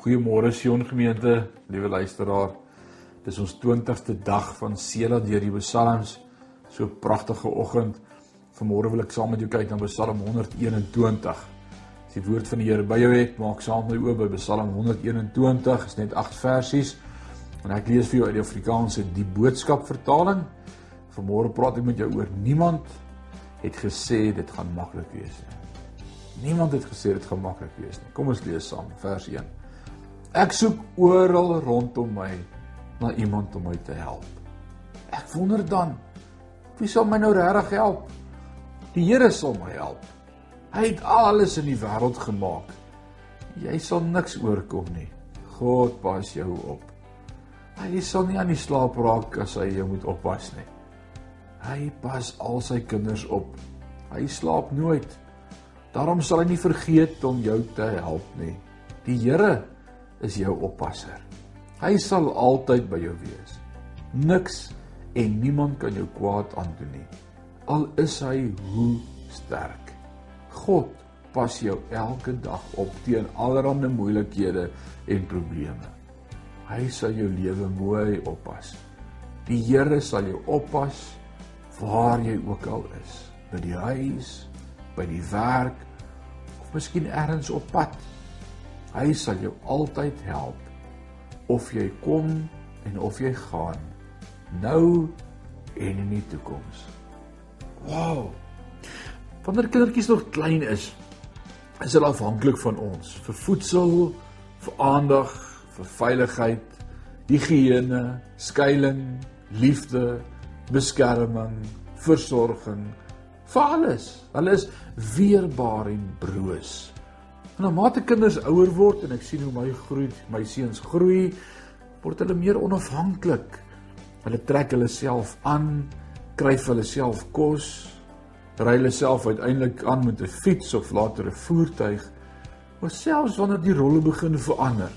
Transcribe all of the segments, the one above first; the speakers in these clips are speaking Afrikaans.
Goeiemôre Sion gemeente, liewe luisteraar. Dis ons 20ste dag van Sela deur die Psalms. So 'n pragtige oggend. Vanmôre wil ek saam met jou kyk na Psalm 121. As die woord van die Here by jou het, maak saam met my oop by Psalm 121. Is net 8 versies. En ek lees vir jou uit die Afrikaanse Die Boodskap vertaling. Vanmôre praat ek met jou oor niemand het gesê dit gaan maklik wees nie. Niemand het gesê dit gaan maklik wees nie. Kom ons lees saam vers 1. Ek soek oral rondom my na iemand om my te help. Ek wonder dan wie sal my nou regtig help? Die Here sal my help. Hy het alles in die wêreld gemaak. Jy sal niks oorkom nie. God pas jou op. Hy sal nie aan die slaap raak as hy jou moet oppas nie. Hy pas al sy kinders op. Hy slaap nooit. Daarom sal hy nie vergeet om jou te help nie. Die Here is jou oppasser. Hy sal altyd by jou wees. Niks en niemand kan jou kwaad aandoen nie. Al is hy hoe sterk. God pas jou elke dag op teen allerlei moeilikhede en probleme. Hy sal jou lewe mooi oppas. Die Here sal jou oppas waar jy ook al is, by die huis, by die werk of miskien ergens op pad. Hy sal jou altyd help of jy kom en of jy gaan nou en in die toekoms. Wow. Wanneer kindertjies nog klein is, is hulle afhanklik van ons vir voedsel, vir aandag, vir veiligheid, higiëne, skuilings, liefde, beskerming, versorging, vir alles. Hulle is weerbaar en broos. En na mate kinders ouer word en ek sien hoe my groei, my seuns groei, word hulle meer onafhanklik. Hulle trek hulle self aan, kry vir hulle self kos, ry hulle self uiteindelik aan met 'n fiets of later 'n voertuig. Maar selfs wanneer die rolle begin verander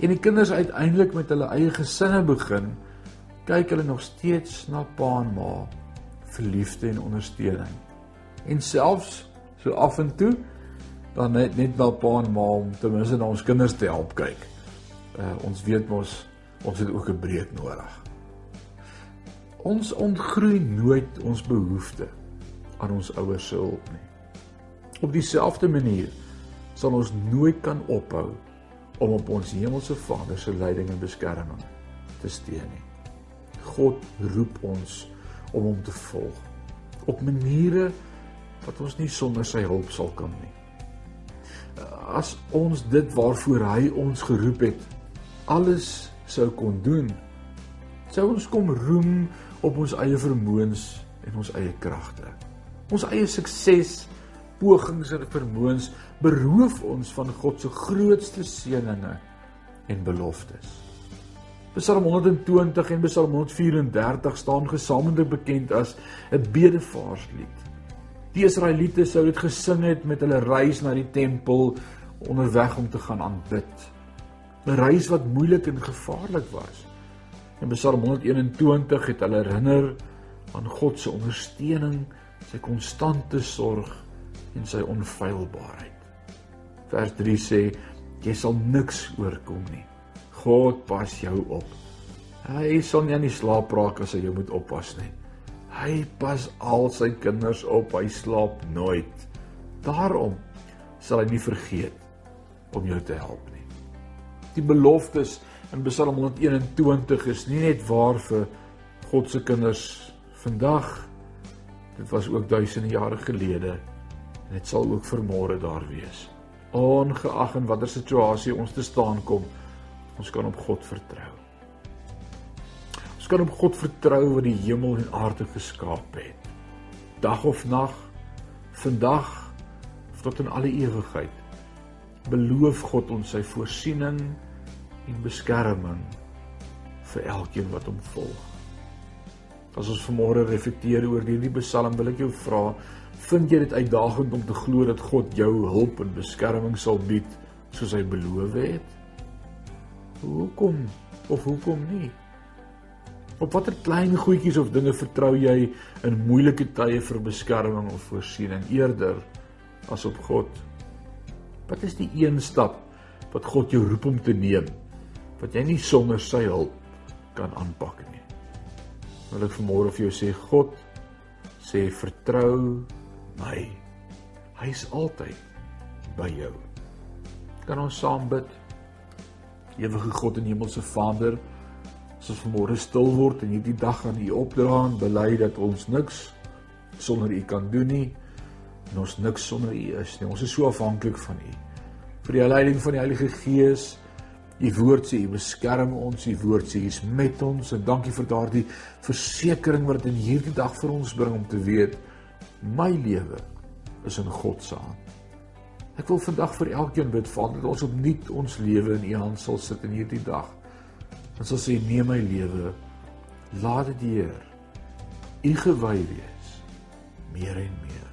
en die kinders uiteindelik met hulle eie gesinne begin, kyk hulle nog steeds na pa en ma vir liefde en ondersteuning. En selfs so af en toe dan net net na pa en ma om ten minste na ons kinders te help kyk. Uh ons weet mos ons het ook 'n breek nodig. Ons ontgroei nooit ons behoefte aan ons ouers se hulp nie. Op dieselfde manier sal ons nooit kan ophou om op ons hemelse Vader se leiding en beskerming te steun nie. God roep ons om hom te volg op maniere wat ons nie sonder sy hulp sal kan nie. As ons dit waarvoor hy ons geroep het alles sou kon doen, sou ons kom roem op ons eie vermoëns en ons eie kragte. Ons eie sukses, pogings en vermoëns beroof ons van God se grootste seënings en beloftes. Psalm 120 en Psalm 134 staan gesamentlik bekend as 'n bedevaarslied. Die Israeliete sou dit gesing het met hulle reis na die tempel onderweg om te gaan aanbid. 'n Reis wat moeilik en gevaarlik was. In Psalm 121 het hulle herinner aan God se ondersteuning, sy konstante sorg en sy onfeilbaarheid. Vers 3 sê jy sal niks oorkom nie. God pas jou op. Hy sal nie aan die slaap raak as hy jou moet oppas nie. Hy pas al sy kinders op. Hy slaap nooit. Daarom sal hy nie vergeet om jou te help nie. Die beloftes in Psalm 121 is nie net waar vir God se kinders vandag. Dit was ook duisende jare gelede en dit sal ook vir môre daar wees. Ongeag in watter situasie ons te staan kom, Ons kan op God vertrou. Kan op God vertrou wat die hemel en aarde geskaap het. Dag of nag, vandag of tot in alle ewigheid. Beloof God ons sy voorsiening en beskerming vir elkeen wat hom volg. As ons vanmôre reflekteer oor hierdie Psalm, wil ek jou vra, vind jy dit uitdagend om te glo dat God jou hulp en beskerming sal bied soos hy beloof het? Hoekom of hoekom nie? Op watter klein goedjies of dinge vertrou jy in moeilike tye vir beskerming of voorsiening eerder as op God? Wat is die een stap wat God jou roep om te neem wat jy nie sonder sy hulp kan aanpak nie. Wil ek vanmôre vir jou sê God sê vertrou my. Hy is altyd by jou. Kan ons saam bid? Ewige God en Hemelse Vader, as ons vanmôre stil word en hierdie dag aan U opdra en bely dat ons niks sonder U kan doen nie en ons niks sonder U is nie. Ons is so afhanklik van U. Vir die leiding van die Heilige Gees, U woord sê U beskerm ons, U woord sê U is met ons en dankie vir daardie versekering wat in hierdie dag vir ons bring om te weet my lewe is in God se hand. Ek wil vandag vir elkeen bid, Vader, dat ons opnuut ons lewe in U hand sal sit in hierdie dag. Ons sal sê neem my lewe, laat dit Heer U gewy wees meer en meer.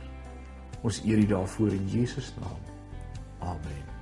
Ons eer U daarvoor in Jesus naam. Amen.